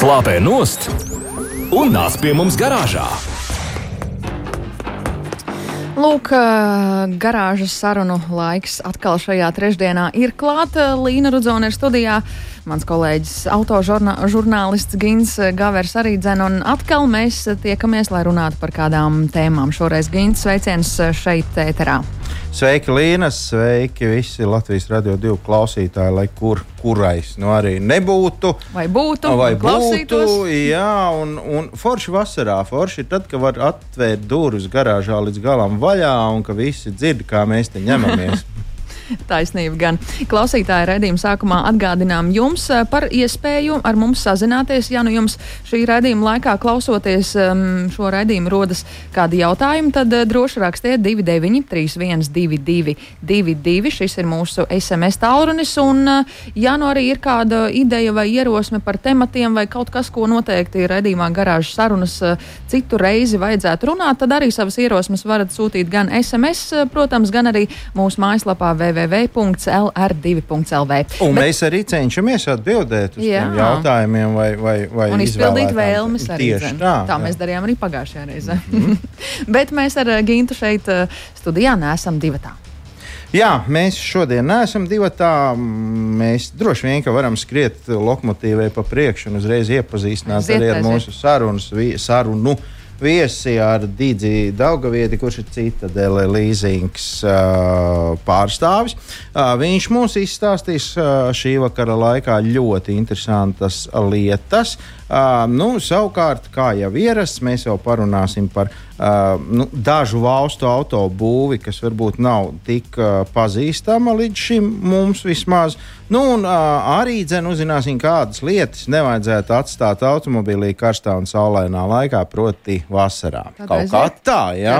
Slāpē nost un nāc pie mums garāžā. Lūk, garāžas sarunu laiks atkal šajā trešdienā ir klāta. Līna Rudzona ir studijā. Mans kolēģis, autožurnālists Gins Gavers arī dzēna, un atkal mēs tiekamies, lai runātu par kādām tēmām. Šoreiz Gins sveiciens šeit ēterā. Sveiki, Līnas, sveiki visi Latvijas radio divu klausītāji, lai kur, kurais nu arī nebūtu. Vai būtu, vai būtu. Jā, un, un forši vasarā, forši tad, kad var atvērt durvis garāžā līdz galam vaļā un ka visi dzird, kā mēs te ņemamies. Taisnība gan. Klausītāja redzījuma sākumā atgādinām jums eh, par iespēju ar mums sazināties. Ja nu jums šī redzījuma laikā klausoties um, šo redzījumu rodas kādi jautājumi, tad uh, droši rakstiet 29, 3122, 22. Šis ir mūsu SMS tālrunis. Un, uh, ja nu arī ir kāda ideja vai ierosme par tematiem vai kaut kas, ko noteikti redzījumā garāžas sarunas citu reizi vajadzētu runāt, tad arī savas ierosmes varat sūtīt gan SMS, protams, gan arī mūsu mājaslapā www www.lr2.lv. Un Bet, mēs arī cenšamies atbildēt uz jā. tiem jautājumiem, vai, vai, vai un izpildīt vēlmes arī. Tieši tā, tā jā. mēs darījām arī pagājušajā reizē. Mm -hmm. Bet mēs ar eh, Gintu šeit eh, studijā neesam divatā. Jā, mēs šodien neesam divi tā. Mēs droši vien varam skriet lokomotīvai pa priekšu un uzreiz iepazīstināt arī ar mūsu sarunas, sarunu viesi ar Dīdzi Daugavieti, kurš ir citadele līzings uh, pārstāvis. Uh, viņš mums izstāstīs uh, šī vakara laikā ļoti interesantas lietas. Uh, nu, savukārt, kā jau ierasts, mēs jau parunāsim par uh, nu, dažu valstu autobūvi, kas varbūt nav tik uh, pazīstama līdz šim mums vismaz. Nu, un uh, arī dzen, uzzināsim, kādas lietas nevajadzētu atstāt automobilī karstā un saulainā laikā, proti, vasarā. Tad kaut aiziet. kā tā, jā.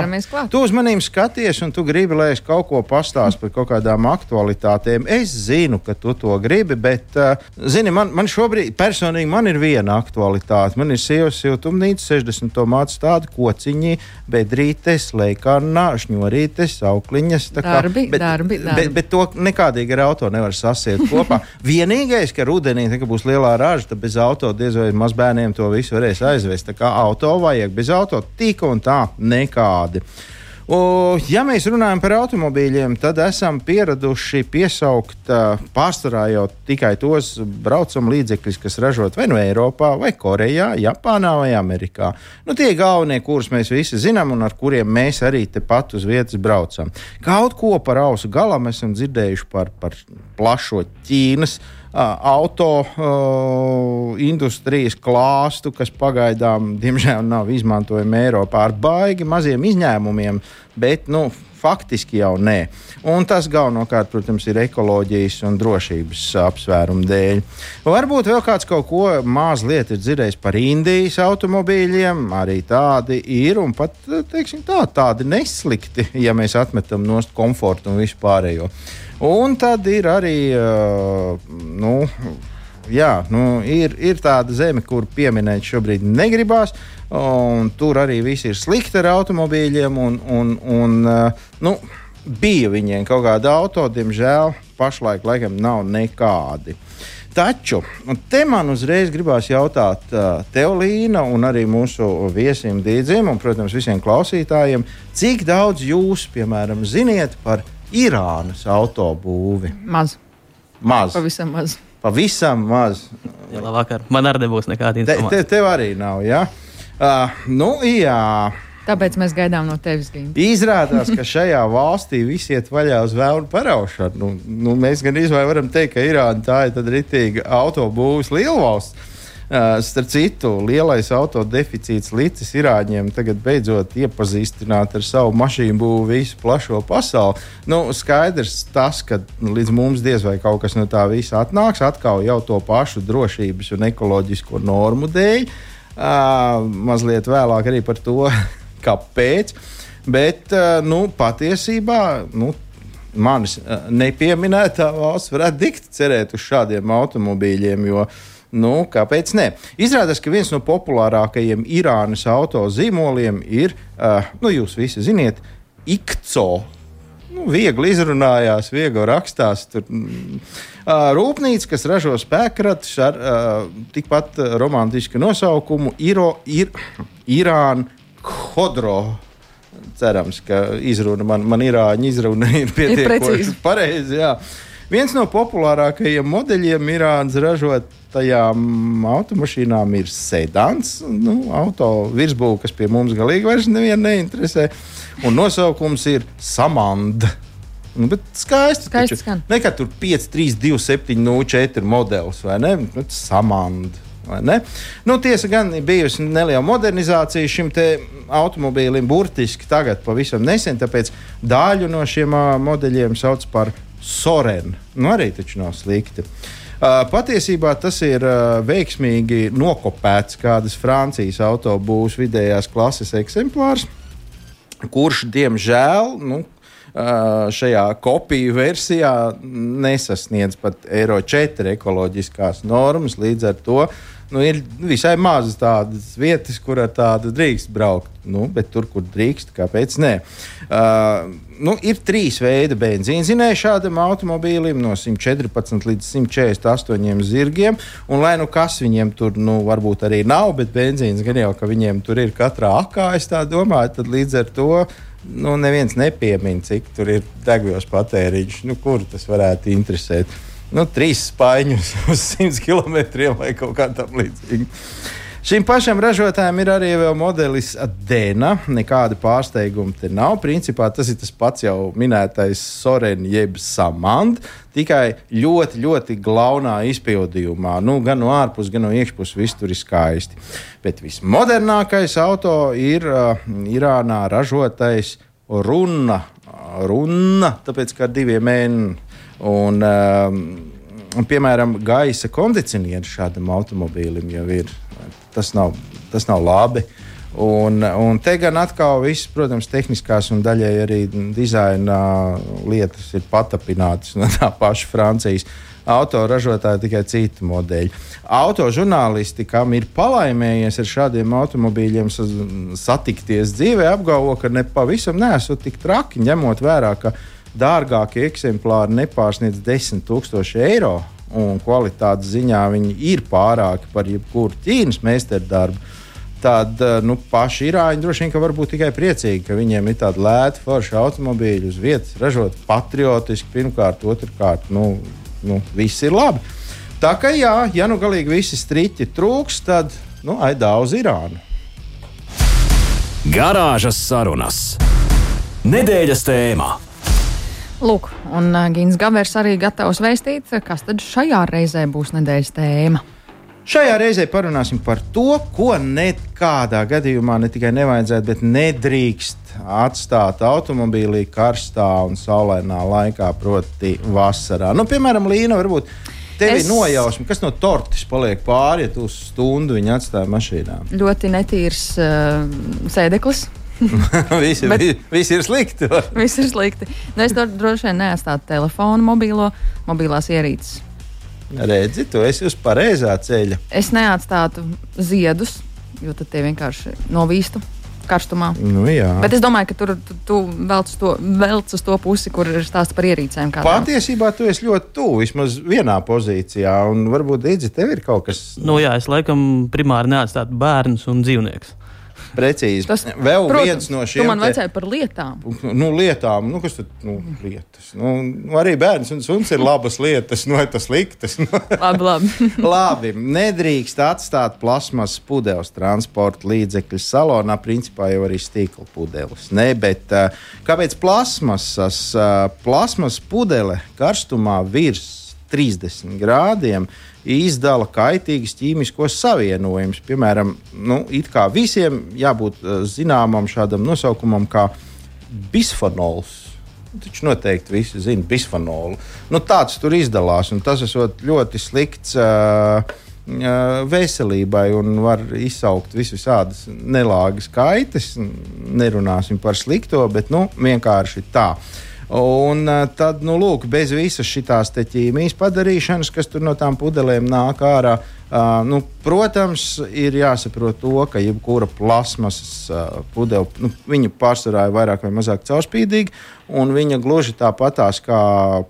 Tu uz maniem skaties, un tu gribi, lai es kaut ko pastāstu par kaut kādām aktualitātēm. Es zinu, ka tu to gribi, bet, uh, zini, man, man šobrīd personīgi man ir viena aktualitāte. Man ir sievas siltumnīca, 60 tomātu tādi kociņi, bedrītes, leikārnā, šņurītes, aukliņas. Darbi, bet, darbi, darbi. Bet, bet to nekādīgi ar auto nevar sasiet kopā. Vienīgais, ka rudenī, kad būs lielā raža, tad bez auto diez vai mazbērniem to visu varēs aizvest. Tā kā auto vajag, bez auto tik un tā nekādi. O, ja mēs runājam par automobīļiem, tad esam pieraduši piesaukt pārsvarā jau tikai tos braucamā līdzekļus, kas ražot vai nu no Eiropā, vai Korejā, Japānā vai Amerikā. Nu, tie galvenie, kurus mēs visi zinām un ar kuriem mēs arī tepat uz vietas braucam. Kaut ko par ausu galam esam dzirdējuši par, par plašo Ķīnas auto uh, industrijas klāstu, kas pagaidām, diemžēl, nav izmantojama Eiropā ar baigi maziem izņēmumiem, bet nu, faktiski jau nē. Un tas galvenokārt, protams, ir ekoloģijas un drošības apsvērumu dēļ. Varbūt vēl kāds kaut ko mazliet ir dzirdējis par Indijas automobīļiem. Arī tādi ir un pat tā, tādi neslikti, ja mēs atmetam no komforta un vispārējo. Un tad ir arī, uh, nu, jā, nu, ir, ir tāda zeme, kur pieminēt šobrīd negribās. Tur arī viss ir slikti ar automobīļiem. Un, un, un, uh, nu, bija viņiem kaut kāda auto, diemžēl pašlaik laikam nav nekādi. Taču te man uzreiz gribās jautāt uh, tev, Līna, un arī mūsu viesiem, Dīdzim, un, protams, visiem klausītājiem, cik daudz jūs, piemēram, ziniet par Irānas autobūvi? Maz. Maz. Pavisam maz. Pavisam maz. Jā, labvakar. Man arī nebūs nekāda informācija. Te, te, tev arī nav, jā? Uh, nu, jā. Tāpēc mēs gaidām no tevis gimta. Izrādās, ka šajā valstī viss iet vaļā uz vēlnu paraušanu. Nu, nu, mēs gan izvēlamies, varam teikt, ka Irāna tā ir rītīga autobūves lielvalsts. Starp citu, lielais autodeficīts līdzis Irāņiem tagad beidzot iepazīstināt ar savu mašīnu būvu visu plašo pasauli. Nu, skaidrs tas, ka līdz mums diez vai kaut kas no tā visa atnāks, atkal jau to pašu drošības un ekoloģisko normu dēļ. Uh, mazliet vēlāk arī par to, kāpēc. Bet uh, nu, patiesībā nu, manis nepieminētā valsts varētu dikt cerēt uz šādiem automobīļiem. Jo, Nu, kāpēc ne? Izrādās, ka viens no populārākajiem Irānas auto zīmoliem ir, uh, nu, jūs visi zināt, IKCO nu, viegli izrunājās, viegli rakstās. Tur, mm, rūpnīca, kas ražo spēkratus ar uh, tikpat romantisku nosaukumu Iro, ir, Irāna Hodro. Cerams, ka izruna man, man irāņu izruna ir pietiekoši pareiza. Viens no populārākajiem modeļiem Irānas ražotajām automašīnām ir sedans. Nu, auto virsbūve, kas pie mums galīgi vairs nevienu neinteresē. Un nosaukums ir Samanda. Nu, bet skaisti. skaisti skan. Ne, ka tur 5, 3, 2, 7, 0, 4 modelis vai ne? Nu, samanda. Nu, tiesa gan ir bijusi neliela modernizācija šim automobīlim, burtiski tagad, pavisam nesen. Tāpēc daļu no šiem uh, modeļiem sauc par Sorenu. Nu, arī taču nav slikti. Uh, patiesībā tas ir uh, veiksmīgi nokopēts kādas Francijas autobūvas vidējās klases eksemplārs, kurš, diemžēl, nu, šajā kopiju versijā nesasniedz pat Eiro 4 ekoloģiskās normas. Līdz ar to nu, ir visai mazas tādas vietas, kur ar tādu drīkst braukt. Nu, bet tur, kur drīkst, kāpēc ne? Uh, nu, ir trīs veidi benzīna zinēja šādam automobīlim, no 114 līdz 148 zirgiem. Un, lai nu kas viņiem tur nu, varbūt arī nav, bet benzīns gan jau, ka viņiem tur ir katrā akā, es tā domāju, tad līdz ar to nu, neviens nepiemina, cik tur ir degvielas patēriņš. Nu, kur tas varētu interesēt? Nu, trīs spaiņus uz 100 km vai kaut kā tam līdzīga. Šim pašam ražotājam ir arī modelis Dēna. Nekāda pārsteiguma te nav. Principā tas ir tas pats jau minētais Soren jeb Samand, tikai ļoti, ļoti glaunā izpildījumā. Nu, gan no ārpuses, gan no iekšpuses viss tur ir skaisti. Bet vismodernākais auto ir uh, Irānā ražotais Runa. Runa, tāpēc kā diviem mēnešiem. Un, uh, piemēram, gaisa kondicionieri šādam automobīlim jau ir tas nav, tas nav labi. Un, un te gan atkal viss, protams, tehniskās un daļai arī dizaina lietas ir patapinātas no tā paša Francijas autoražotāja, tikai citu modeļu. Autožurnālisti, kam ir palaimējies ar šādiem automobīļiem satikties dzīvē, apgalvo, ka ne pavisam nesot tik traki, ņemot vērā, ka dārgākie eksemplāri nepārsniedz 10 000 eiro un kvalitātes ziņā viņi ir pārāki par jebkuru ķīnas meistardarbu. Tad eh, nu, paši īrāņi droši vien varbūt tikai priecīgi, ka viņiem ir tāda lēta, forša automobīļa uz vietas, ražot patriotiski. Pirmkārt, otrkārt, nu, nu, viss ir labi. Tā kā jā, ja nu galīgi visi striķi trūks, tad nu, aidā uz Irānu. Garāžas sarunas. Nedēļas tēmā. Lūk, un uh, Gins Gavers arī gatavs vēstīt, kas tad šajā reizē būs nedēļas tēma. Šajā reizē parunāsim par to, ko nekādā gadījumā ne tikai nevajadzētu, bet nedrīkst atstāt automobīlī karstā un saulainā laikā, proti, vasarā. Nu, piemēram, Līna, varbūt tev es... ir nojausma, kas no tortes paliek pāri, ja tu stundu viņu atstāji mašīnā. Ļoti netīrs uh, sēdeklis. visi, Bet, visi ir slikti. viss ir slikti. Nu, es droši vien neatstātu telefonu, mobilo, mobilās ierīces. Redzi, tu esi uz pareizā ceļa. Es neatstātu ziedus, jo tad tie vienkārši novīstu karstumā. Nu, jā. Bet es domāju, ka tur tu, tu velc, to, velc uz to pusi, kur ir stāsts par ierīcēm. Kādām. Patiesībā tu esi ļoti tuvu, vismaz vienā pozīcijā, un varbūt Dīdzi, tev ir kaut kas. Nu, jā, es laikam primāri neatstātu bērnus un dzīvniekus. Precīzi. Tas vēl protams, viens no šiem. Man vajadzēja par lietām. Nu, lietām, nu, kas tad nu, lietas? Nu, arī bērns un suns ir labas lietas, nu, tas sliktas. Nu. labi, labi. labi, nedrīkst atstāt plasmas pudeles transporta līdzekļu salonā, principā jau arī stīkla pudeles. Ne, bet uh, kāpēc plasmasas, uh, plasmas pudele karstumā virs 30 grādiem? Uh, izdala kaitīgus ķīmiskos savienojumus. Piemēram, nu, it kā visiem jābūt uh, zināmam šādam nosaukumam, kā bisfenols. Taču noteikti visi zina bisfenolu. Nu, tāds tur izdalās, un tas ir ļoti slikts. Uh, veselībai un var izsaukt visādas nelāgas kaitas. Nerunāsim par slikto, bet nu, vienkārši tā. Un uh, tad, nu, lūk, bez visas šīs ķīmijas padarīšanas, kas tur no tām pudelēm nāk ārā, uh, nu, protams, ir jāsaprot to, ka jebkura plasmasas uh, pudele, nu, viņa pārsvarā ir vairāk vai mazāk caurspīdīga, un viņa gluži tāpatās kā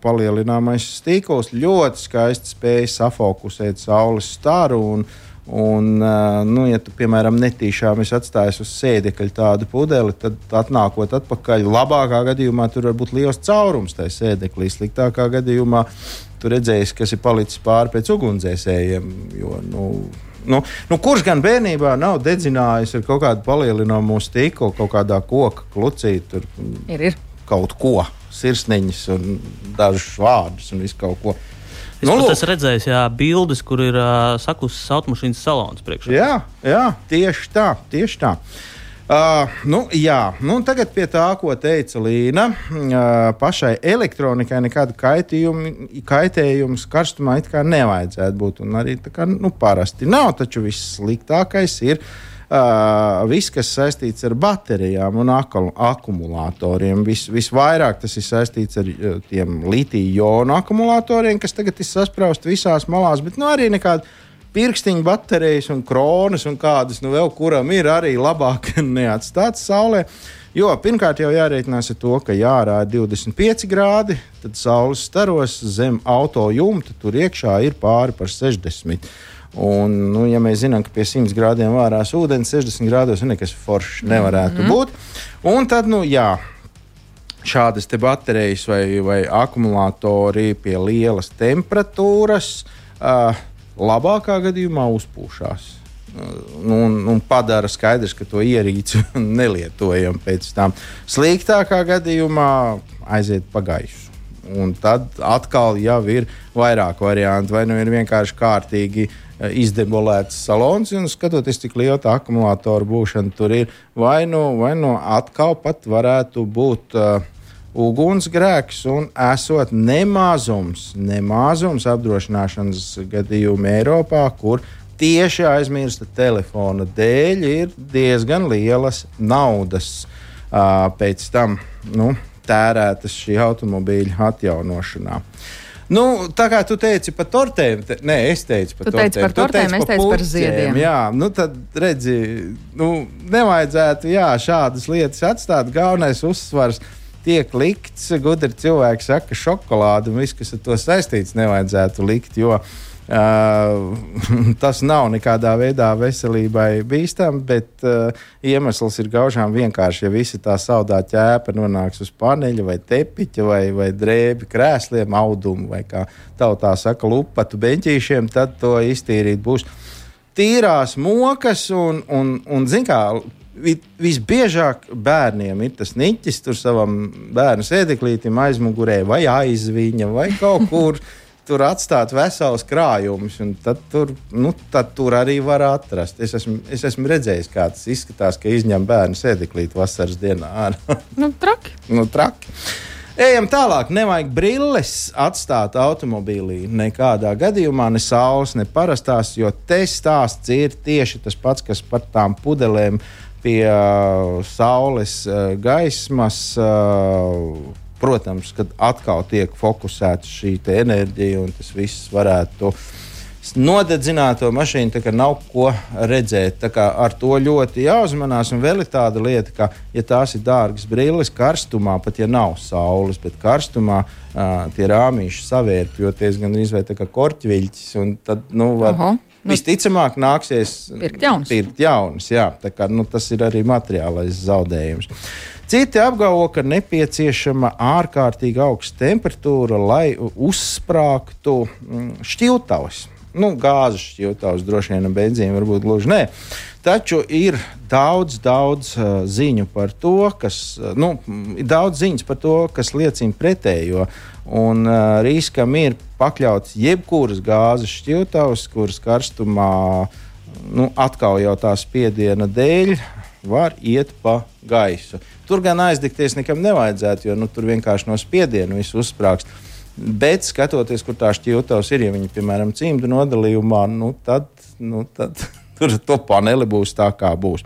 palielināmais stīkls, ļoti skaisti spēja safokusēt saules staru. Un, Un, nu, ja tu, piemēram, netīšām atstāji uz sēdekļa tādu pudeli, tad, atnākot atpakaļ, labākā gadījumā tur var būt liels caurums tajā sēdeklī. Sliktākā gadījumā tu redzēsi, kas ir palicis pāri pēc ugunsdzēsējiem. Jo, nu, nu, nu, kurš gan bērnībā nav dedzinājis ar kaut kādu palielinājumu stiklu, kaut kādā koka klucī, tur ir, ir. kaut ko, sirsniņas un dažus vārdus un visu kaut ko. Es nu, pat esmu redzējis, jā, bildes, kur ir uh, sakusis automašīnas salons priekšā. Jā, jā, tieši tā, tieši tā. Uh, nu, jā, nu, tagad pie tā, ko teica Līna. Uh, pašai elektronikai nekāda kaitējuma karstumā it kā nevajadzētu būt. Un arī tā kā nu, parasti nav, taču viss sliktākais ir uh, viss, kas saistīts ar baterijām un akumulatoriem. Vis, visvairāk tas ir saistīts ar uh, tiem litiju-jonu akumulatoriem, kas tagad ir sasprāsti visās malās, bet nu, arī nekāda pirkstiņa baterijas un kronas un kādas nu vēl kuram ir arī labāk neatstāts saulē. Jo pirmkārt jau jārēķinās ar to, ka jārā ir 25 grādi, tad saules staros zem auto jumta tur iekšā ir pāri par 60. Un, nu, ja mēs zinām, ka pie 100 grādiem vārās ūdens, 60 grādos nekas foršs nevarētu mm -hmm. būt. Un tad, nu, jā, šādas baterijas vai, vai akumulatori pie lielas temperatūras uh, labākā gadījumā uzpūšās. Uh, un, un padara skaidrs, ka to ierīci nelietojam pēc tam. Sliktākā gadījumā aiziet pa gaisu. Un tad atkal jau ir vairāk variantu. Vai nu ir vienkārši kārtīgi uh, izdemolēts salons, un skatoties, cik liela tā akumulātora būšana tur ir, vai nu, vai nu atkal pat varētu būt. Uh, ugunsgrēks un esot nemazums, nemazums apdrošināšanas gadījumu Eiropā, kur tieši aizmirsta telefona dēļ ir diezgan lielas naudas uh, pēc tam nu, tērētas šī automobīļa atjaunošanā. Uh, Nu, tā kā tu teici par tortēm, te, nē, es teicu par tu tortēm. Teici par tortēm, es teicu par ziediem. Jā, nu tad redzi, nu, nevajadzētu jā, šādas lietas atstāt. Galvenais uzsvars tiek likts, gudri cilvēki saka, šokolāde un viss, kas ar to saistīts, nevajadzētu likt. Jo, Uh, tas nav nekādā veidā veselībai bīstami, bet uh, iemesls ir gaužām vienkārši. Ja visi tā saudā ķēpa nonāks uz paneļa vai tepiņa vai, vai drēbi krēsliem, audumu vai kā tautā saka, lupatu beņķīšiem, tad to iztīrīt būs tīrās mokas un, un, un zin kā. Visbiežāk bērniem ir tas niķis, tur savam bērnu sēdeklītam aizmugurē, vai aizviņa, vai kaut kur tur atstāt vesels krājums, un tad tur, nu, tad tur arī var atrast. Es esmu, es esmu redzējis, kā tas izskatās, ka izņem bērnu sēdeklīti vasaras dienā. nu, traki. nu, traki. Ejam tālāk. Nevajag brilles atstāt automobīlī. Nekādā gadījumā ne saules, ne parastās, jo te stāsts ir tieši tas pats, kas par tām pudelēm pie uh, saules uh, gaismas. Uh, protams, kad atkal tiek fokusēta šī enerģija un tas viss varētu. Nodedzināto mašīnu tā kā nav ko redzēt. Ar to ļoti jāuzmanās. Un vēl ir tāda lieta, ka, ja tās ir dārgas brilles, karstumā, pat ja nav saules, bet karstumā uh, tie rāmīši savērpjoties gan izvēlēt tā kā korķviļķis. Tad, nu, var, Aha. Nu, Visticamāk, nāksies pirkt jaunas. Pirkt jaunas jā, kā, nu, tas ir arī materiālais zaudējums. Citi apgalvo, ka nepieciešama ārkārtīgi augsta temperatūra, lai uzsprāgtu mm, šķiltavas. Nu, gāzes šķiltavas droši vien, benzīna varbūt gluži nē. Taču ir daudz, daudz uh, ziņu par to, kas, uh, nu, daudz ziņas par to, kas liecina pretējo. Un uh, riskam ir pakļauts jebkuras gāzes šķiltavas, kuras karstumā nu, atkal jau tā spiediena dēļ var iet pa gaisu. Tur gan aizdegties nekam nevajadzētu, jo nu, tur vienkārši no spiediena viss uzsprāgst. Bet skatoties, kur tā šķiltavs ir, ja viņi, piemēram, cimdu nodalījumā, nu, tad, nu, tad tur to paneli būs tā, kā būs.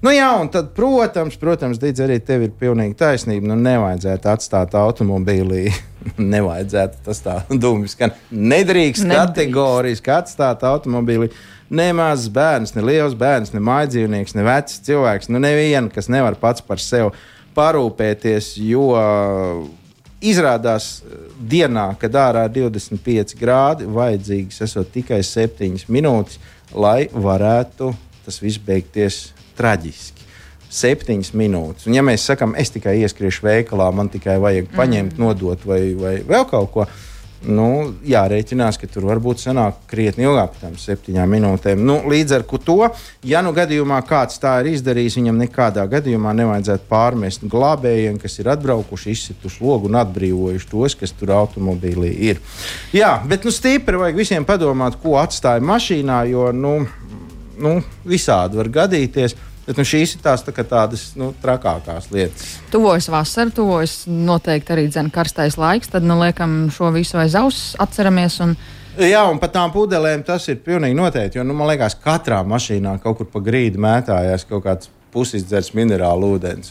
Nu, jā, un tad, protams, protams Dīdz, arī tev ir pilnīgi taisnība. Nu, nevajadzētu atstāt automobīlī. nevajadzētu tas tā dūmis, ka nedrīkst, nedrīkst. kategoriski atstāt automobīlī. Ne mazs bērns, ne liels bērns, ne mājdzīvnieks, ne vecs cilvēks. Nu, nevienu, kas nevar pats par sevi parūpēties, jo izrādās dienā, kad ārā ir 25 grādi, vajadzīgas esot tikai 7 minūtes, lai varētu tas viss beigties traģiski. Septiņas minūtes. Un, ja mēs sakām, es tikai ieskriešu veikalā, man tikai vajag paņemt, mm. nodot vai, vai vēl kaut ko tādu, nu, jārēķinās, ka tur varbūt sanāk krietni ilgāk par tām septiņām minūtēm. Nu, līdz ar to, ja nu gadījumā kāds tā ir izdarījis, viņam nekādā gadījumā nevajadzētu pārmest glābējiem, kas ir atbraukuši, izsituši logu un atbrīvojuši tos, kas tur automobīlī ir. Jā, bet nu, stipri vajag visiem padomāt, ko atstāja mašīnā, jo nu, nu, visādi var gadīties. Bet nu, šīs ir tās tā tādas nu, trakākās lietas. Tuvojas vasara, tuvojas noteikti arī dzēna karstais laiks. Tad, nu, liekam, šo visu aiz auss atceramies. Un... Jā, un par tām pudelēm tas ir pilnīgi noteikti. Jo, nu, man liekas, katrā mašīnā kaut kur pa grīdu mētājās kaut kāds pusizdzers minerālu ūdens?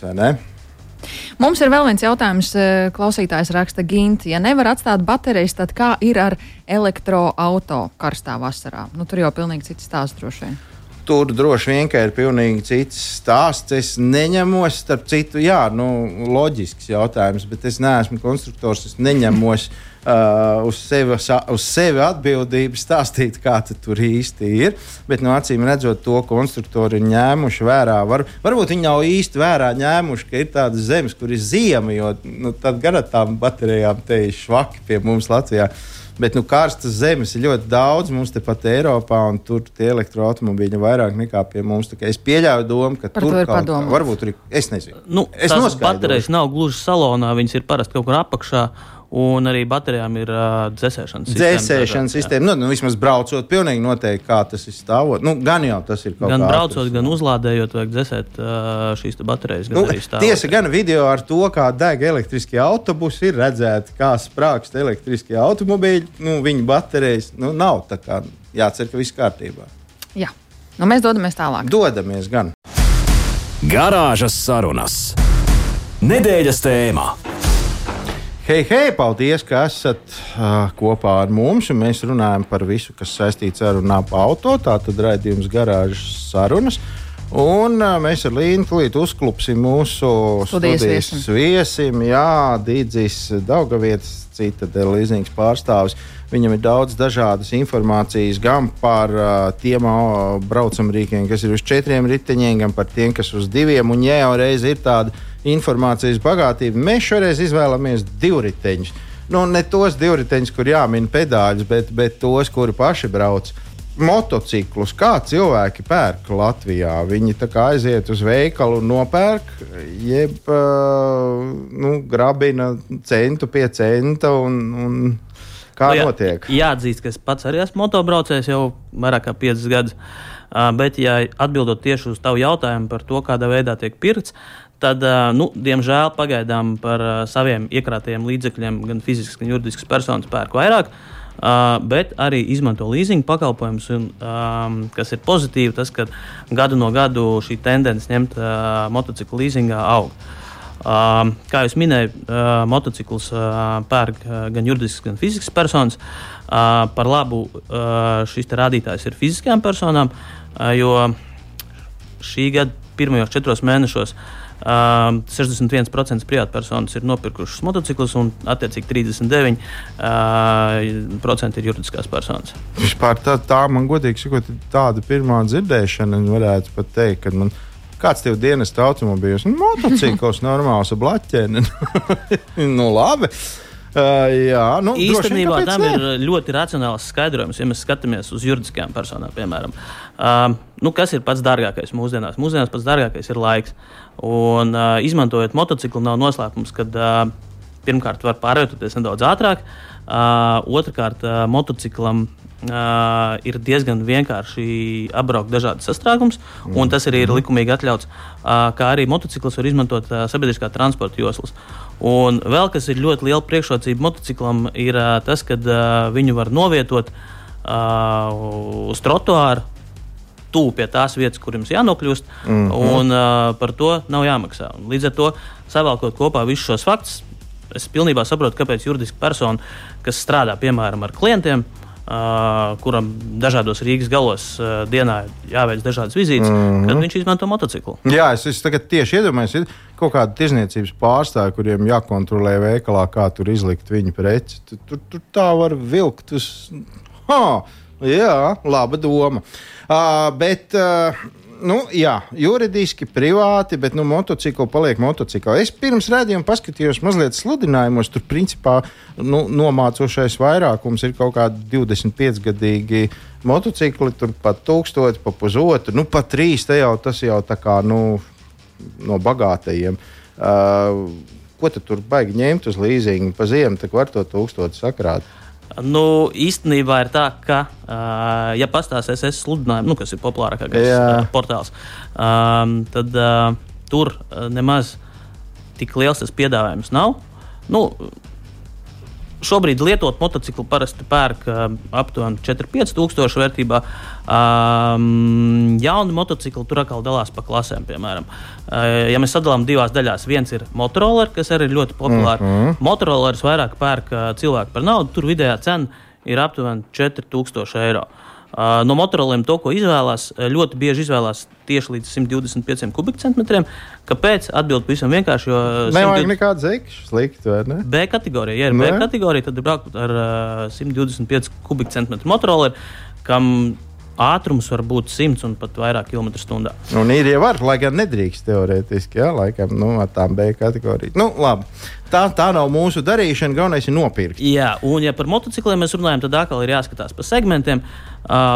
Mums ir vēl viens jautājums. Eh, klausītājs raksta, Ginti, ja nevar atstāt baterijas, tad kā ir ar elektroautorātu karstā vasarā? Nu, tur jau pilnīgi cits stāsts droši vien. Tur droši vien ir pilnīgi cits stāsts. Es neņemos, starp citu, jā, nu, loģisks jautājums, bet es neesmu konstruktors. Es neņemos uh, uz, sevi, uz sevi atbildību stāstīt, kā tur īsti ir. Bet nu, acīm redzot, to konstruktori ir ņēmuši vērā. Var, varbūt viņi nav īsti vērā ņēmuši, ka ir tādas zemes, kur ir ziema, jo nu, tad gan ar tām baterijām te ir švaki pie mums Latvijā. Bet nu, karstas zemes ir ļoti daudz mums tepat Eiropā, un tur tie elektroautobīļi ir vairāk nekā pie mums. Es pieļauju domu, ka Par tur ir padomāts. Varbūt tur ir. Es nezinu. Nu, es tās baterijas nav gluži salonā, viņas ir parasti kaut kur apakšā. Un arī baterijām ir uh, dzēsēšanas sistēma. Dzēsēšanas sistēma, nu, nu, vismaz braucot, pilnīgi noteikti, kā tas ir stāvot. Nu, gan jau tas ir kaut kā. Gan braucot, atrast. gan uzlādējot, vajag dzēsēt uh, šīs baterijas. Nu, tiesa, gan video ar to, kā deg elektriskie autobusi, ir redzēti, kā sprākst elektriskie automobīļi. Nu, viņu baterijas nu, nav tā kā jācer, ka viss kārtībā. Jā, nu, mēs dodamies tālāk. Dodamies gan. Garāžas sarunas. Nedēļas tēmā. Hei, hei, paldies, ka esat uh, kopā ar mums. Mēs runājam par visu, kas saistīts ar un ap auto. Tā tad raidījums garāžas sarunas. Un uh, mēs ar Līnu tūlīt uzklupsim mūsu studijas, studijas viesim. Jā, Dīdzis Daugavietis, cita līdzīgs pārstāvis. Viņam ir daudz dažādas informācijas gan par uh, tiem braucamrīkiem, kas ir uz četriem riteņiem, gan par tiem, kas uz diviem. Un, ja jau reiz ir tāda informācijas bagātība. Mēs šoreiz izvēlamies divriteņus. Nu, ne tos divriteņus, kur jāmin pedāļus, bet, bet tos, kuri paši brauc. Motociklus, kā cilvēki pērk Latvijā. Viņi aiziet uz veikalu un nopērk, jeb uh, nu, grabina centu pie centa. Un, un kā nu, jā, notiek? Jāatzīst, ka es pats arī esmu motobraucējis jau vairāk kā 5 gadus. Bet, ja atbildot tieši uz tavu jautājumu par to, kādā veidā tiek pirkts, tad, nu, diemžēl, pagaidām par saviem iekrātajiem līdzekļiem gan fizisks, gan juridisks personas pērk vairāk. Uh, bet arī izmanto leasing pakalpojumus, un, um, kas ir pozitīvi, tas, ka gadu no gada šī tendence ņemt uh, motociklu leasingā aug. Uh, kā jau minēju, uh, motociklus uh, pērk uh, gan juridisks, gan fizisks personas. Uh, par labu šis rādītājs ir fiziskajām personām, jo šī gada pirmajos četros mēnešos uh, Uh, 61% privātpersonas ir nopirkušas motociklus, un attiecīgi 39% uh, ir juridiskās personas. Vispār tā, tā man godīgi sakot, tāda pirmā dzirdēšana, varētu pat teikt, ka man kāds tev dienas automobīļos, nu, motocikls normāls blaķēni. nu, labi. Uh, jā, nu, Īstenībā droši, tam ne? ir ļoti racionāls skaidrojums, ja mēs skatāmies uz juridiskajām personām, piemēram. Uh, nu, kas ir pats dārgākais mūsdienās? Mūsdienās pats dārgākais ir laiks. Un, uh, izmantojot motociklu, nav noslēpums, ka uh, pirmkārt var pārvietoties nedaudz ātrāk, uh, otrkārt, uh, motociklam Uh, ir diezgan vienkārši apbraukt dažādas sastrēgumus, mm. un tas arī ir likumīgi atļauts. Uh, kā arī motociklis var izmantot uh, sabiedriskā transporta joslas. Un vēl kas ir ļoti liela priekšrocība motociklam, ir uh, tas, ka uh, viņu var novietot uh, uz trotuāru tuvu pie tās vietas, kur jums jānokļūst, mm -hmm. un uh, par to nav jāmaksā. Līdz ar to, savēlkot kopā visus šos faktus, es pilnībā saprotu, kāpēc juridiska persona, kas strādā piemēram ar klientiem, Uh, kuram dažādos Rīgas galos dienā jāveic dažādas vizītes, mm -hmm. kad viņš izmanto motociklu. Jā, es, es tagad tieši iedomājos, ir kaut kāda tirzniecības pārstāvja, kuriem jākontrolē veikalā, kā tur izlikt viņa preci. Tur, tur, tur tā var vilkt uz. Ha, jā, laba doma. Uh, bet. Uh, nu, jā, juridiski, privāti, bet nu, motocikli paliek motocikli. Es pirms redzējuma paskatījos mazliet sludinājumos. Tur, principā, nu, nomācošais vairākums ir kaut kādi 25 gadīgi motocikli, tur pat tūkstoši, pa pusotru, nu, pat trīs. Jau, tas jau tā kā nu, no bagātajiem. Uh, ko tu tur baigi ņemt uz līzingu pa ziemu, tad var to tūkstošu sakrāt. Nu, īstenībā ir tā, ka, uh, ja pastāstīs SS sludinājumu, nu, kas ir populārākais uh, portāls, um, tad uh, tur nemaz tik liels tas piedāvājums nav. Nu, Šobrīd lietot motociklu parasti pērk uh, aptuveni 4-5 tūkstošu vērtībā. Um, jauni motocikli tur atkal dalās pa klasēm. Piemēram, uh, ja mēs sadalām divās daļās, viens ir Motorola, kas arī ir ļoti populārs. Mm -hmm. Motorola vairāk pērk uh, cilvēku par naudu, tur vidējā cena ir aptuveni 4000 eiro. Uh, No motoroliem to, ko izvēlās, ļoti bieži izvēlās tieši līdz 125 kubikcentimetriem. Kāpēc? Atbildi pavisam vienkārši. Nevajag 120... nekādu zekšu sliktu, vai ne? B kategorija. Ja ir ne? B kategorija, tad ir braukt ar uh, 125 kubikcentimetru motoroli, kam ātrums var būt 100 un pat vairāk km/h. Un ir jau var, lai gan nedrīkst teorētiski, jā, laikam, nu, ar tām B kategorijām. Nu, labi. Tā, tā nav mūsu darīšana, galvenais ir nopirkt. Jā, un ja par motocikliem mēs runājam, tad atkal ir jāskatās pa segmentiem uh,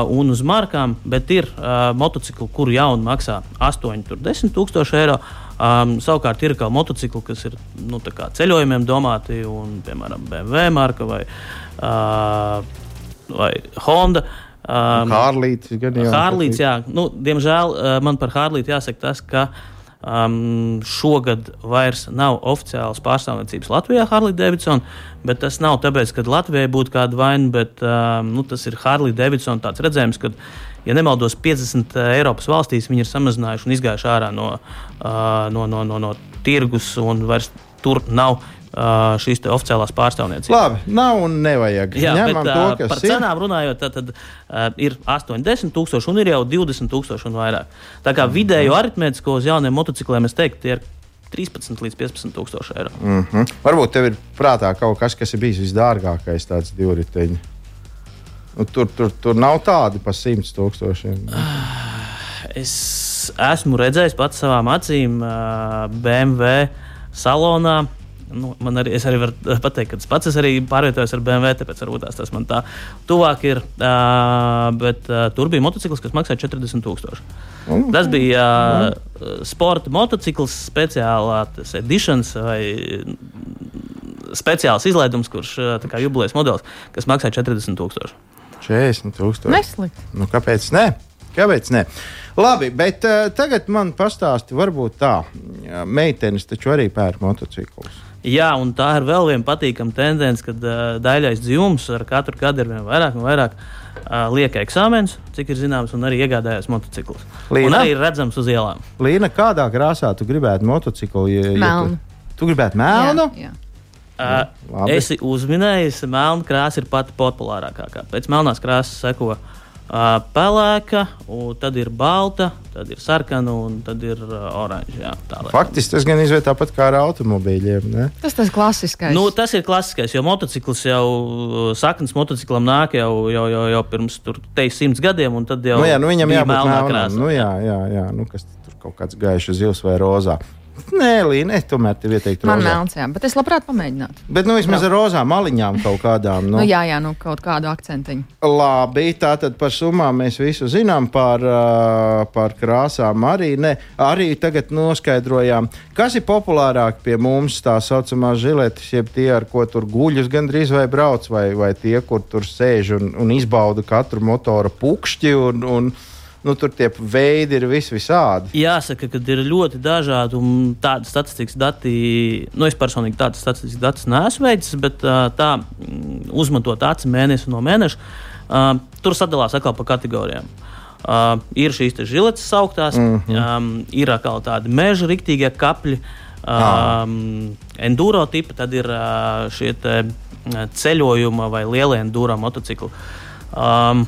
un uz markām, bet ir uh, motocikli, kuru jaunu maksā 8, 10 tūkstoši eiro. Um, savukārt ir kā motocikli, kas ir nu, ceļojumiem domāti, un, piemēram, BMW marka vai, uh, vai Honda. Uh, Um, Hārlīts gan jau. Hārlīts, jā. Nu, diemžēl uh, man par Hārlītu jāsaka tas, ka um, šogad vairs nav oficiāls pārstāvniecības Latvijā Harley Davidson, bet tas nav tāpēc, ka Latvijai būtu kāda vaina, bet um, nu, tas ir Harley Davidson redzējums, ka, ja nemaldos, 50 uh, Eiropas valstīs viņi ir samazinājuši un izgājuši ārā no, uh, no, no, no, no tirgus un vairs tur nav šīs oficiālās pārstāvniecības. Labi, nav un nevajag. Jā, Ņemam bet, to, par ir. cenām runājot, tad, tad ir 80 tūkstoši un ir jau 20 tūkstoši un vairāk. Tā kā mm. vidējo aritmētisko uz jauniem motocikliem es teiktu, tie ir 13 līdz 15 tūkstoši eiro. Mm -hmm. Varbūt tev ir prātā kaut kas, kas ir bijis visdārgākais tāds divriteņš. Nu, tur, tur, tur nav tādi pa 100 tūkstošiem. Es esmu redzējis pats savām acīm BMW salonā nu, man arī, arī varu pateikt, ka es pats es arī pārvietojos ar BMW, tāpēc varbūt tās, tas man tā tuvāk ir. Uh, bet uh, tur bija motociklis, kas maksāja 40,000. Mm. Tas bija uh, sporta motociklis, speciālās editions vai speciāls izlaidums, kurš ir jubilejas modelis, kas maksā 40,000. 40,000. Neslikti. Nu, kāpēc? Ne? Kāpēc? Ne? Labi, bet uh, tagad man pastāsti, varbūt tā, meitenes taču arī pērk motociklus. Jā, un tā ir vēl viena patīkama tendence, kad uh, daļais dzimums ar katru gadu ir vien vairāk un vairāk uh, lieka eksāmenus, cik ir zināms, un arī iegādājās motociklus. Līna, un arī ir redzams uz ielām. Līna, kādā krāsā tu gribētu motociklu? Ja, melnu. Ja tu, tu gribētu melnu? Jā, jā. Uh, esi uzminējis, ka melna krāsa ir pati populārākā. Pēc melnās krāsas seko uh, pelēka, tad ir balta, tad ir sarkana un tad ir oranža. Faktiski tas gan izveido tāpat kā ar automobīļiem. Ne? Tas tas klasiskais. Nu, tas ir klasiskais, jo motociklis jau saknes motociklam nāk jau, jau, jau, jau pirms simts gadiem, un tad jau nu, jā, nu, viņam jābūt melnā krāsā. Nu, jā, jā, jā. Nu, kas tur kaut kāds gaišs zils vai rozā. Nē, Līna, tomēr tev ieteikt rozā. Man melns, jā, bet es labprāt pamēģinātu. Bet, nu, vismaz ar rozām maliņām kaut kādām. Nu. nu, jā, jā, nu, kaut kādu akcentiņu. Labi, tā tad par summām mēs visu zinām, par, uh, par krāsām arī. Ne, arī tagad noskaidrojām, kas ir populārāk pie mums, tā saucamā žiletes, jeb tie, ar ko tur guļus gandrīz vai brauc, vai, vai tie, kur tur sēž un, un izbauda katru motora pukšķi. Un, un, nu, tur tie veidi ir vis visādi. Jāsaka, ka ir ļoti dažādi un tādi statistikas dati. Nu, es personīgi tādas statistikas datus neesmu veicis, bet tā uzmetot aci mēnesi no mēneša, tur sadalās atkal pa kategorijām. Uh, ir šīs žiletes sauktās, mm -hmm. um, ir atkal tādi meža riktīgie kapļi, um, enduro tipi, tad ir uh, šie te, ceļojuma vai lielie enduro motocikli. Um,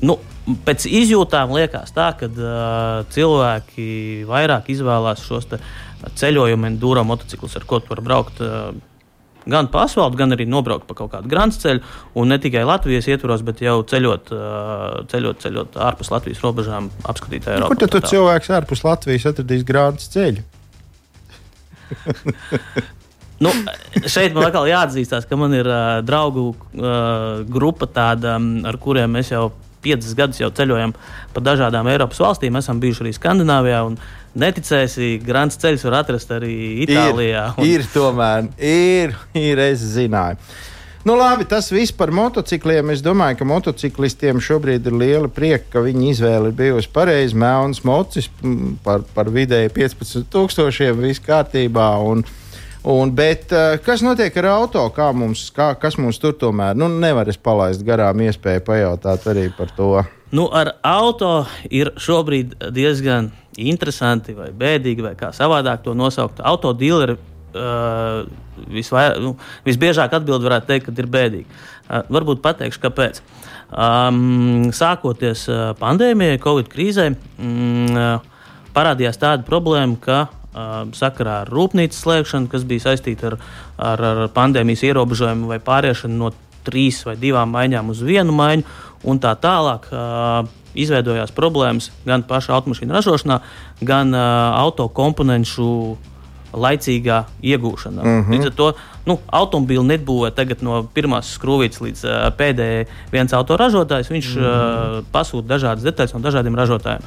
nu, pēc izjūtām liekas tā, ka uh, cilvēki vairāk izvēlās šos ceļojumu enduro motociklus, ar ko tu vari braukt. Uh, gan pa asfaltam, gan arī nobraukt pa kaut kādu grāmatu ceļu. Un ne tikai Latvijas ietvaros, bet jau ceļot, ceļot, ceļot ārpus Latvijas robežām, apskatīt Eiropu. Kur tad cilvēks ārpus Latvijas atradīs grāmatu ceļu? nu, šeit man atkal jāatzīstās, ka man ir uh, draugu uh, grupa, tāda, ar kuriem mēs jau piecus gadus jau ceļojam pa dažādām Eiropas valstīm. Esam bijuši arī Skandināvijā. Neticēsi, grāmatas ceļus var atrast arī Itālijā. Ir, un... ir tomēr, ir, ir, es zināju. Nu, labi, tas viss par motocikliem. Es domāju, ka motociklistiem šobrīd ir liela prieka, ka viņa izvēle ir bijusi pareiza. Melns mocis par, par vidēji 15,000, viss kārtībā. Un, Un, bet uh, kas notiek ar auto? Kā mums, kā, kas mums tur tomēr? Nu, nevar palaist garām iespēju pajautāt arī par to. Nu, ar auto ir šobrīd diezgan interesanti vai bēdīgi, vai kā savādāk to nosaukt. Autodīleri uh, visvair, nu, visbiežāk atbild varētu teikt, ka ir bēdīgi. Uh, varbūt pateikšu, kāpēc. Um, sākoties pandēmijai, Covid krīzē, um, uh, parādījās tāda problēma, ka sakarā ar rūpnīcas slēgšanu, kas bija saistīta ar, ar, ar pandēmijas ierobežojumu vai pāriešanu no trīs vai divām maiņām uz vienu maiņu, un tā tālāk. Izveidojās problēmas gan pašā automašīnu ražošanā, gan uh, auto komponentu laicīgā iegūšanā. Mm -hmm. Līdz ar to nu, automobīlu nebūvē tagad no pirmās skrūvītes līdz uh, pēdējai viens autoražotājs. Viņš mm -hmm. uh, pasūta dažādas detaļas no dažādiem ražotājiem.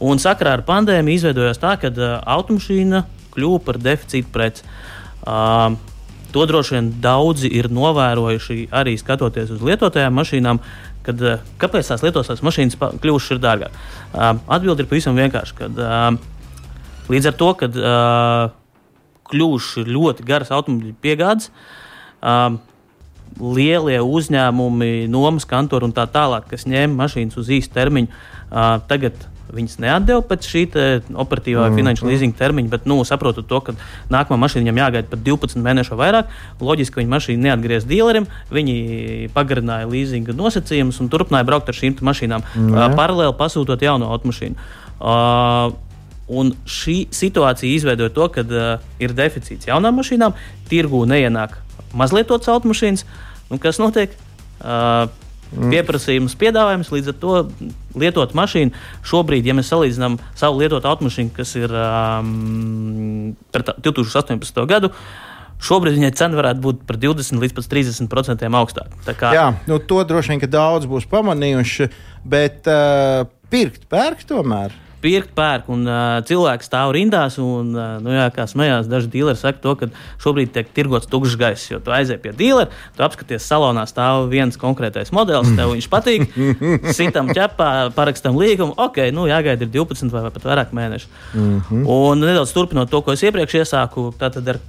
Un sakarā ar pandēmiju izveidojās tā, ka uh, automašīna kļuva par deficītu preci. Uh, to droši vien daudzi ir novērojuši arī skatoties uz lietotajām mašīnām. Kad, kāpēc tās lietotās mašīnas kļuvušas dārgākas? Uh, Atbilde ir pavisam vienkārša. Līdz ar to, kad kļuvuši ļoti garas automobīļu piegādes, uh, lielie uzņēmumi, nomas kantori un tā tālāk, kas ņēma mašīnas uz īstu termiņu, uh, tagad viņas neatdeva pēc šī operatīvā mm. finanšu leasinga termiņa, bet, nu, saprotot to, ka nākamā mašīna viņam jāgaida pat 12 mēnešu vai vairāk, loģiski, ka viņa mašīna neatgriez dealerim, viņi pagarināja leasinga nosacījumus un turpināja braukt ar šīm mašīnām, mm. uh, paralēli pasūtot jaunu automašīnu. Uh, Un šī situācija izveidoja to, ka uh, ir deficīts jaunām mašīnām, tirgū neienāk mazlietotas automašīnas. Nu, kas notiek? Uh, Mm. Pieprasījums, piedāvājums līdz ar to lietot mašīnu. Šobrīd, ja mēs salīdzinām savu lietotu automašīnu, kas ir um, pret 2018. gadu, Šobrīd viņai cena varētu būt par 20 līdz 30% augstāka. Kā... Jā, nu, to droši vien daudz būs pamanījuši, bet uh, pirkt, pērkt tomēr pirkt, pērk, un uh, cilvēki stāv rindās. Un, uh, nu, jā, kā smējās, daži dealeri saka, to, ka šobrīd tiek tirgots tukšs gaiss. Jo tu aizej pie dealera, tu apskaties salonā, stāv viens konkrētais modelis, tev viņš patīk, sitam ķepā, parakstam līgumu, ok, nu jāgaida ir 12 vai pat vairāk mēneši. Mm -hmm. Un nedaudz turpinot to, ko es iepriekš iesāku, tātad ar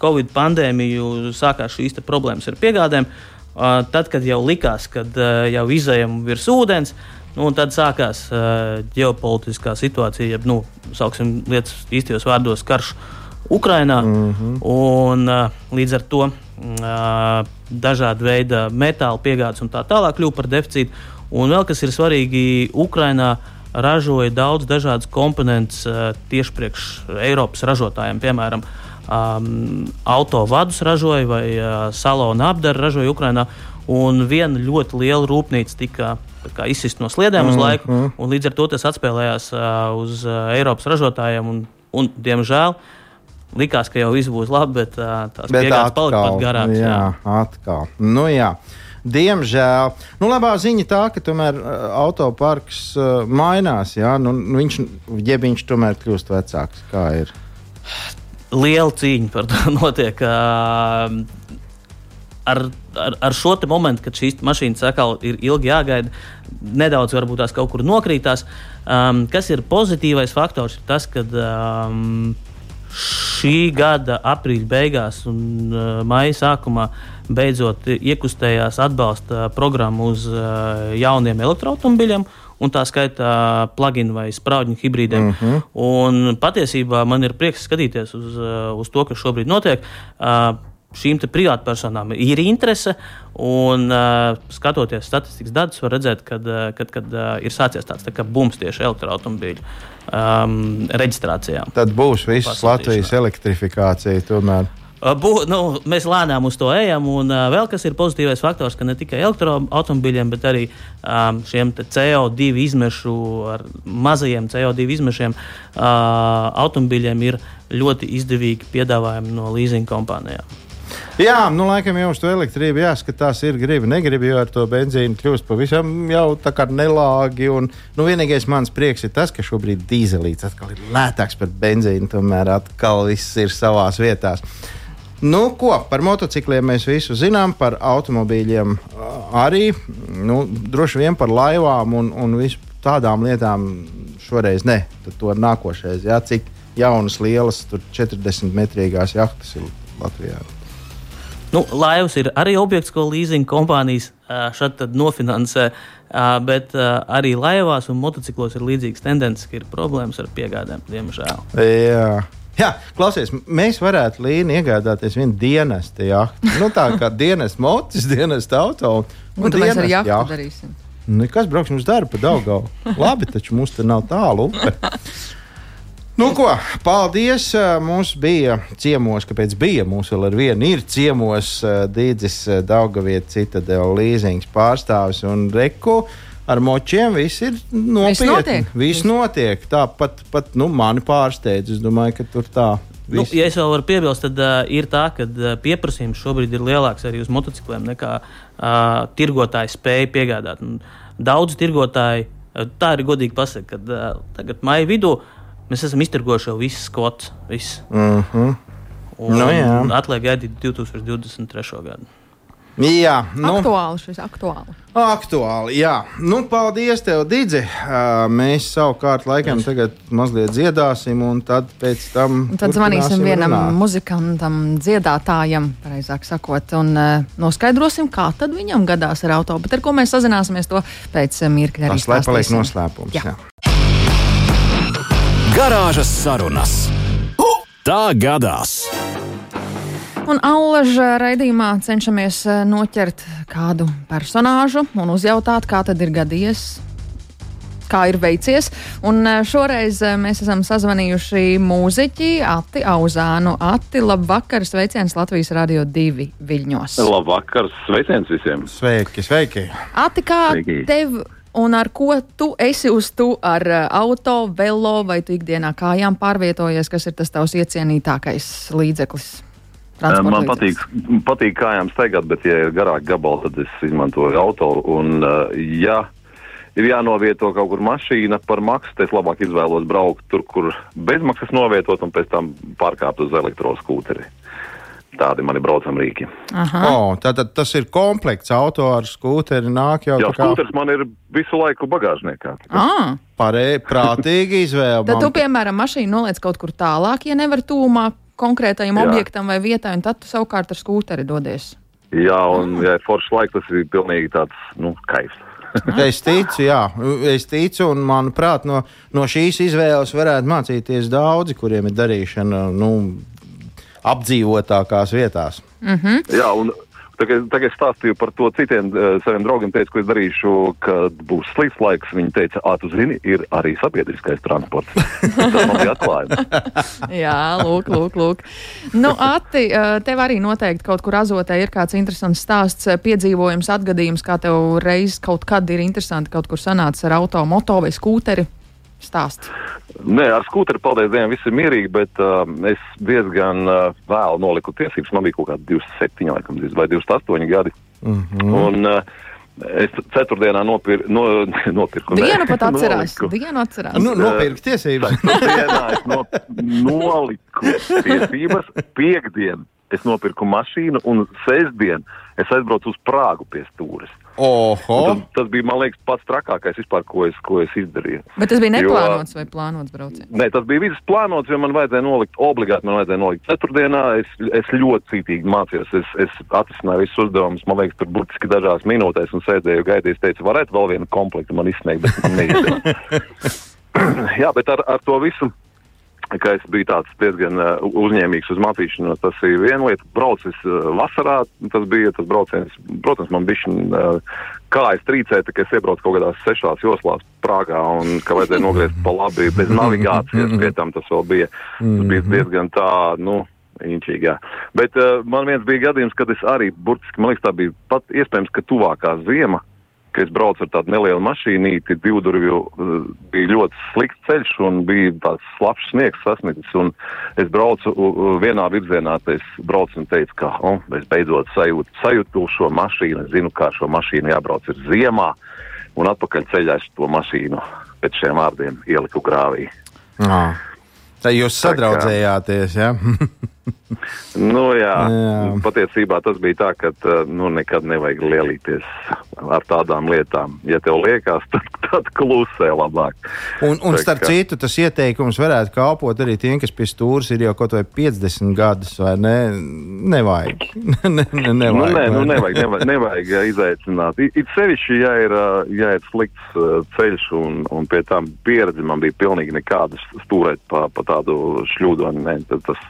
Covid pandēmiju sākās šīs problēmas ar piegādēm. Uh, tad, kad jau likās, ka uh, jau izējām virs ūdens, Nu, tad sākās uh, ģeopolitiskā situācija, jeb, nu, sauksim lietas īstajos vārdos, karš Ukrainā. Mm -hmm. un, uh, līdz ar to uh, dažādi veidi metāla piegādes un tā tālāk kļuva par deficītu. Un vēl kas ir svarīgi, Ukrainā ražoja daudz dažādas komponentes uh, tieši priekš Eiropas ražotājiem. Piemēram, um, autovadus ražoja vai uh, salonu apdaru ražoja Ukrainā. Un viena ļoti liela rūpnīca tika izsist no sliedēm uz mm, laiku, mm un līdz ar to tas atspēlējās uh, uz uh, Eiropas ražotājiem. Un, un, diemžēl likās, ka jau viss būs labi, bet uh, tās bet piegādes palika pat garākas. Jā, jā, atkal. Nu, jā. Diemžēl. Nu, labā ziņa tā, ka tomēr autoparks uh, mainās. Jā? Nu, viņš, ja viņš tomēr kļūst vecāks, kā ir? Liela cīņa par to notiek. Uh, ar, ar, ar šo momentu, kad šīs mašīnas atkal ir ilgi jāgaida, nedaudz varbūt tās kaut kur nokrītās. Um, kas ir pozitīvais faktors, ir tas, ka um, šī gada aprīļa beigās un uh, maija sākumā beidzot iekustējās atbalsta programma uz uh, jauniem elektroautomobiļiem. un tā skaitā plugin vai spraudņu hibrīdiem. Mm -hmm. Un patiesībā man ir prieks skatīties uz, uz to, kas šobrīd notiek. Šīm privātpersonām ir interese, un uh, skatoties statistikas datus, var redzēt, ka kad, kad, uh, ir sācies tāds tā bums tieši elektroautobīļu um, reģistrācijā. Tad būs visas Latvijas elektrifikācija tomēr. Bū, nu, mēs lēnām uz to ejam, un uh, vēl kas ir pozitīvais faktors, ka ne tikai elektroautomobiļiem, bet arī um, šiem CO2 izmešu, ar mazajiem CO2 izmešiem uh, automobiļiem ir ļoti izdevīgi piedāvājumi no leasing kompānijām. Jā, nu, laikam jau uz to elektrību jāskatās, ir gribi, negribi, jo ar to benzīnu kļūst pavisam jau tā kā nelāgi. Un, nu, vienīgais mans prieks ir tas, ka šobrīd dīzelīts atkal ir lētāks par benzīnu, tomēr atkal viss ir savās vietās. Nu, ko par motocikliem mēs visu zinām, par automobīļiem arī. Nu, droši vien par laivām un, un tādām lietām šoreiz ne. Tad to nākošais, jā, cik jaunas, lielas, 40 metrīgās jahtas ir Latvijā. Nu, laivas ir arī objekts, ko leasing kompānijas šeit nofinansē, bet arī laivās un motociklos ir līdzīgas tendences, ka ir problēmas ar piegādēm, diemžēl. Jā. Jā, klausies, mēs varētu līniju iegādāties vienu dienestu jahtu. Nu, tā kā dienestu mocis, dienestu auto. Un, un mēs ar jahtu darīsim. Nu, kas brauks mums darbu pa Daugavu? Labi, taču mums te nav tālu. Nu, ko, paldies. Mums bija ciemos, kāpēc bija. Mums vēl ar vienu ir ciemos Dīdzis Daugavietas citadela līzings pārstāvis un Reku ar močiem viss ir nopietni. Viss notiek. Viss notiek. Tā pat, pat nu, mani pārsteidz. Es domāju, ka tur tā. Nu, ja es vēl varu piebilst, tad uh, ir tā, ka uh, pieprasījums šobrīd ir lielāks arī uz motocikliem nekā uh, tirgotāji spēja piegādāt. Un daudz tirgotāji, uh, tā ir godīgi pasakot, ka uh, tagad maija vidū mēs esam iztirgojuši jau visus skotus. Mm -hmm. Un, nu, un atliek gaidīt 2023. gadu. Jā, nu, aktuāli šis aktuāli. Aktuāli, jā. Nu, paldies, tev, Digi. Uh, mēs savukārt laikam tagad mazliet dziedāsim, un tad pēc tam. Un tad zvanīsim vienam runāt. muzikantam, dziedātājam, pareizāk sakot, un uh, noskaidrosim, kā tad viņam gadās ar auto. Bet ar ko mēs sazināsimies to pēc mirkļa. Tas lai paliek noslēpums. Jā. Jā. Garāžas sarunas. Tā gadās! Un Allaža raidījumā cenšamies eh, noķert kādu personāžu un uzjautāt, kā tad ir gadījies. Kā ir veicies. Un eh, šoreiz eh, mēs esam sazvanījuši mūziķi Ati Auzānu. Ati, labvakar, sveiciens Latvijas Radio 2 Viļņos. Labvakar, sveiciens visiem! Sveiki, sveiki! Ati, kā sveiki. tev un ar ko tu esi uz tu ar auto, velo vai tu ikdienā kājām pārvietojies, kas ir tas tavs iecienītākais līdzeklis? Man patīk, patīk kājām staigāt, bet, ja ir garāk gabali, tad es izmantoju auto. Un, ja ir jānovieto kaut kur mašīna par maksu, tad es labāk izvēlos braukt tur, kur bezmaksas novietot un pēc tam pārkāpt uz elektroskūteri. Tādi mani braucam rīki. Oh, tātad tas ir komplekts auto ar skūteri. Nāk jau Jā, kā... skūteris man ir visu laiku bagāžniekā. Ah. Parē, prātīgi izvēle. Tad man... tu, piemēram, mašīnu noliec kaut kur tālāk, ja nevar tūmā konkrētajam Jā. objektam vai vietai, un tad tu savukārt ar skūteri dodies. Jā, un ja ir foršs laiks, tas ir pilnīgi tāds, nu, kaifs. es ticu, jā, es ticu, un manuprāt, no, no šīs izvēles varētu mācīties daudzi, kuriem ir darīšana nu, apdzīvotākās vietās. Mm -hmm. Jā, un Tagad, tagad es stāstīju par to citiem uh, saviem draugiem, teicu, ko es darīšu, kad būs slikts laiks. Viņi teica, ah, tu zini, ir arī sabiedriskais transports. Tas man bija atklājums. Jā, lūk, lūk, lūk. Nu, Ati, tev arī noteikti kaut kur azotē ir kāds interesants stāsts, piedzīvojums, atgadījums, kā tev reiz kaut kad ir interesanti kaut kur sanācis ar auto, moto vai skūteri stāsts. Nē, ar skūteri, paldies Dievam, viss ir mierīgi, bet uh, es diezgan uh, vēlu noliku tiesības. Man bija kaut kādi 27, laikam, vai 28 gadi. Mm -hmm. Un, uh, Es ceturtdienā nopir, no, nopirku. Dienu pat atcerās. Dienu atcerās. Nu, nopirku tiesības. Ceturtdienā es no, noliku tiesības. Piektdien es nopirku mašīnu un sestdien Es aizbraucu uz Prāgu pie stūres. Oho! Tas, tas bija, man liekas, pats trakākais, vispār, ko, es, ko es izdarīju. Bet tas bija Jo- neplānots vai plānots brauciens? Nē, tas bija viss plānots, jo man vajadzēja nolikt, obligāti man vajadzēja nolikt ceturtdienā. Es, es ļoti cītīgi mācījos, es, es atrisināju visus uzdevumus, man liekas, tur burtiski dažās minūtēs un sēdēju, gaidīju, es teicu, varētu vēl vienu komplektu man izsniegt, bet man neizdevās. Jā, bet ar, ar to visu ka es biju tāds diezgan uh, uzņēmīgs uz mācīšanos. Tas ir viena lieta, braucis uh, vasarā. Tas bija tas brauciens, protams, man bija uh, kājas trīcēja, ka es iebraucu kaut kādās sešās joslās Prāgā un ka vajadzēja nogriezt pa labi bez navigācijas. Pie tam tas vēl bija, tas bija diezgan tā, nu. Inčīgi, jā. Bet uh, man viens bija gadījums, kad es arī burtiski, man liekas, tā bija pat iespējams, ka tuvākā ziema, ka es braucu ar tādu nelielu mašīnīti, divdurvju, uh, bija ļoti slikts ceļš un bija tāds slapjš sniegs sasniedzis. Un es braucu vienā virzienā, es braucu un teicu, ka oh, es beidzot sajūtu, sajūtu šo mašīnu, es zinu, kā šo mašīnu jābrauc ir ziemā, un atpakaļ ceļā es to mašīnu pēc šiem vārdiem ieliku grāvī. Ā. Tā jūs sadraudzējāties, jā? Nu, jā, Jā. patiesībā tas bija tā, ka uh, nu, nekad nevajag lielīties ar tādām lietām. Ja tev liekas, tad, tad klusē labāk. Un, un Tā starp kā- citu, tas ieteikums varētu kalpot arī tiem, kas pie stūres ir jau kaut vai 50 gadus, vai ne? Nevajag. ne, ne, nevajag Nu, nē, nu, ne? nevajag, nevajag, nevajag izaicināt. It, sevišķi, ja ir, uh, ja ir slikts uh, ceļš un, un pie tam pieredze man bija pilnīgi nekāda stūrēt pa, pa tādu šļūdoni. Nē, tad tas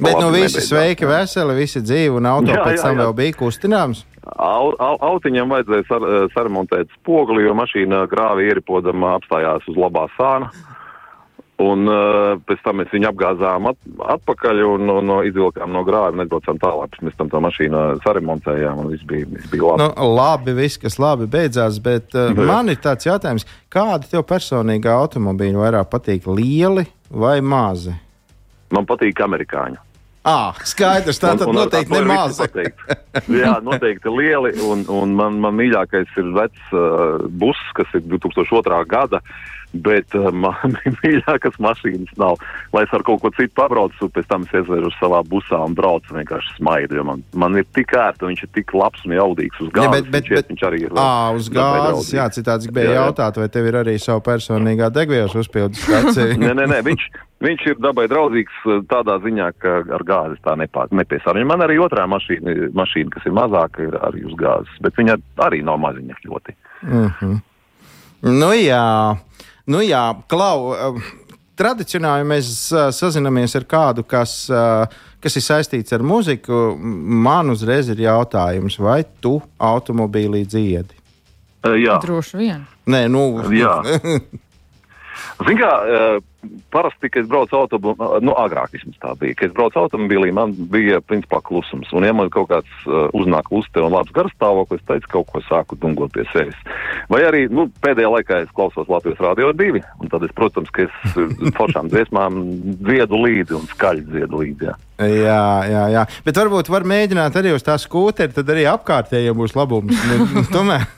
Bet nu labi visi nebeidzās. sveiki, veseli, visi dzīvi, un auto Jā, pēc jā, tam jā. vēl bija kustināms. Au, au, autiņam vajadzēja sar, eh, saremontēt spoguli, jo mašīna grāvi ieripodama apstājās uz labā sāna. Un uh, pēc tam mēs viņu apgāzām at, atpakaļ un, un, un izvilkām no grāva un aizbraucām tālāk. Mēs tam tā mašīnu saremontējām un viss bija, viss bija labi. Nu, labi, viss, kas labi beidzās, bet uh, Bet- man ir tāds jautājums, kādi tev personīgi automobīļi vairāk patīk, lieli vai mazi? Man patīk amerikāņu. Ah, skaidrs, tā tad Un- un ar- noteikti nemaz. Jā, noteikti lieli. Un, un man, man mīļākais ir vecs uh, bus, kas ir 2002. gada. Bet uh, man mīļākās mašīnas nav. Lai es ar kaut ko citu pabraucu, pēc tam es iesēžu savā busā un braucu vienkārši smaidu. jo Man, man ir tik ērti, viņš ir tik labs un jaudīgs uz Jā, gāzes. bet, bet, iet, bet, viņš arī ir. à, uz gāzes, jā, citādi gribēju Jā, jā. jautāt, vai tev ir arī savu personīgā degvielas uzpildes stācija? Nē, nē, nē, viņš, viņš ir dabai draudzīgs uh, tādā ziņā, ka ar gāzi tā nepiesārņo. Man arī otrā mašīna, mašīna, kas ir mazāka, ir arī uz gāzes, bet viņa arī nav maziņa ļoti. Nu jā, nu jā, Klau. eh, Tradicionāli mēs uh, sazināmies ar kādu, kas, uh, kas ir saistīts ar muziku. Man uzreiz ir jautājums, vai tu automobīlī dziedi? Jā. Droši vien. Nē, nu, Jā. Ziniet, kā uh, parasti, kad es braucu automobilī, nu, agrāk vismaz tā bija, kad es braucu automobīlī, man bija principā klusums. Un, ja man kaut kāds uh, uznāk luste un labs garstāvoklis, es teicu, kaut ko sāku dungot pie sevis. Vai arī, nu, pēdējā laikā es klausos Latvijas Rādio 2, un tad es, protams, ka es uh, foršām dziesmām dziedu līdzi un skaļi dziedu līdzi. Jā. jā, jā, jā. Bet varbūt var mēģināt arī uz tā skūteri, tad arī apkārtējiem būs labums. Nu, tomēr.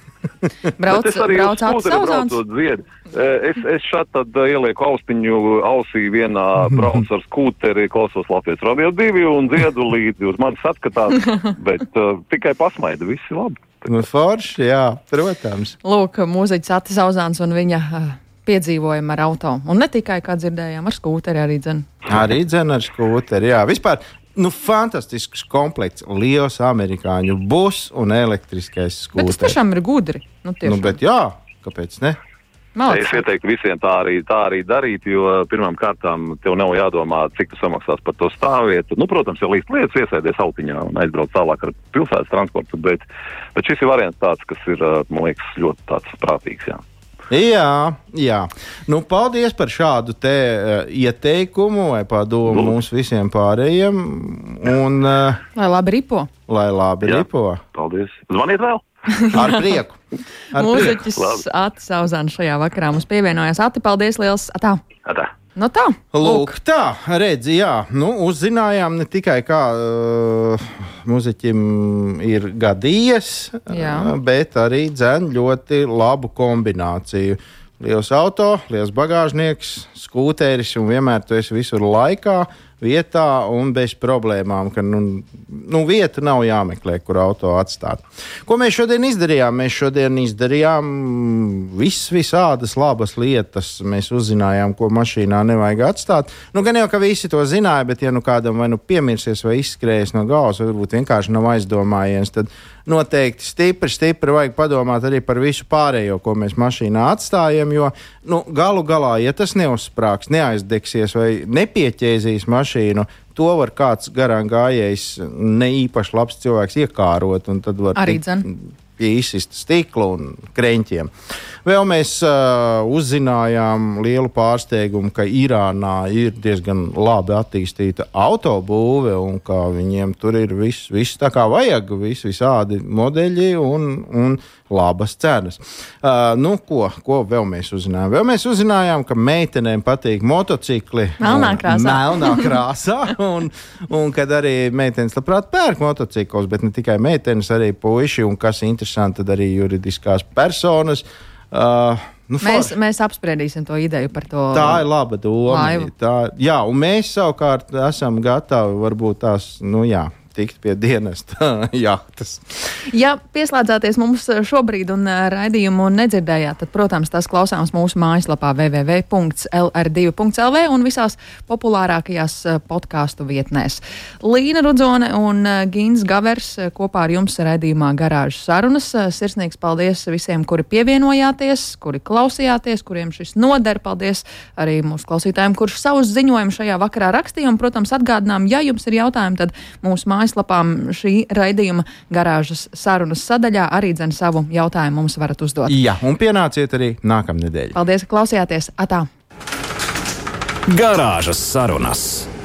Brauc, es arī brauc braucot dziedu. Eh, Es, es šeit tad eh, ielieku austiņu ausī vienā braucu ar skūteri, klausos Latvijas radio divi un dziedu līdzi uz manis atskatās, bet uh, tikai pasmaida, viss ir labi. Nu, forši, jā, protams. Lūk, mūziķis Atis Zauzāns un viņa uh, piedzīvojumi ar auto. Un ne tikai, kā dzirdējām, ar skūteri arī dzen. Arī dzēna ar skūteri. Jā, vispār. Nu, fantastisks komplekts, liels amerikāņu bus un elektriskais Bet tas tiešām ir gudri. Nu, tiešām. Nu, bet jā, kāpēc ne? Es Malacis. ieteiktu visiem tā arī, tā arī darīt, jo pirmām kārtām tev nav jādomā, cik tu samaksās par to stāvvietu. Nu, protams, ja līdz lietas iesēdies autiņā un aizbrauc tālāk ar pilsētas transportu, bet, bet šis ir variants tāds, kas ir, uh, man liekas, ļoti tāds prātīgs. Jā. Jā, jā. Nu, paldies par šādu te, uh, ieteikumu vai padomu mums visiem pārējiem. Un, uh, Lai labi ripo. lai labi Jā. ripo. Paldies! Zvaniet vēl! Ar prieku. Ar prieku. Mūziķis Labi. Atis Zauzāns šajā vakarā mums pievienojās. Ati, paldies liels! Atā. Atā. No tā. Lūk, tā, redzi, jā, nu, uzzinājām ne tikai, kā uh, muzeķim ir gadījies, Jā. uh, bet arī dzēn ļoti labu kombināciju. Liels auto, liels bagāžnieks, skūteris un vienmēr tu esi visur laikā. Vietā un bez problēmām, ka nu, nu, vieta nav jāmeklē, kur auto atstāt. Ko mēs šodien izdarījām? Mēs šodien izdarījām vis, visādas labas lietas. Mēs uzzinājām, ko mašīnā nevajag atstāt. Nu, gan jau, ka visi to zināja, bet ja nu kādam vai nu piemirsies vai izskrējis no galvas, varbūt vienkārši nav aizdomājies, tad noteikti stipri, stipri vajag padomāt arī par visu pārējo, ko mēs mašīnā atstājam. Jo nu, galu galā, ja tas neuzsprāgs, neaizdegsies vai nepieķēzīs mašīnu, to var kāds garām gājējs, ne īpaši labs cilvēks iekārot. Arī dzēn pie izsista stikla un kreņķiem. Vēl mēs uh, uzzinājām lielu pārsteigumu, ka Irānā ir diezgan labi attīstīta autobūve un ka viņiem tur ir viss, viss tā kā vajag, vis, visādi modeļi un, un labas cenas. Uh, nu, ko, ko vēl mēs uzzinājām? Vēl mēs uzzinājām, ka meitenēm patīk motocikli. Melnā krāsā. Melnā krāsā un, un kad arī meitenes labprāt pērk motociklus, bet ne tikai meitenes, arī puiši un kas interesanti, tad arī juridiskās personas. Uh, Nu, mēs, mēs apspriedīsim to ideju par to. Tā ir laba doma. Tā, jā, un mēs savukārt esam gatavi varbūt tās, nu jā, tikt pie dienesta jahtas. Ja pieslēdzāties mums šobrīd un raidījumu nedzirdējāt, tad, protams, tas klausāms mūsu mājaslapā www.lr2.lv un visās populārākajās podkāstu vietnēs. Līna Rudzone un Gīns Gavers kopā ar jums raidījumā garāžas sarunas. Sirsnīgs paldies visiem, kuri pievienojāties, kuri klausījāties, kuriem šis noder. Paldies arī mūsu klausītājiem, kurš savus ziņojumus šajā vakarā rakstīja. Un, protams, atgādinām, ja jums ir jautājumi, tad mūsu mājaslapā mājaslapām šī raidījuma garāžas sarunas sadaļā arī dzen savu jautājumu mums varat uzdot. Jā, un pienāciet arī nākamnedēļ. Paldies, ka klausījāties! Atā! Garāžas sarunas!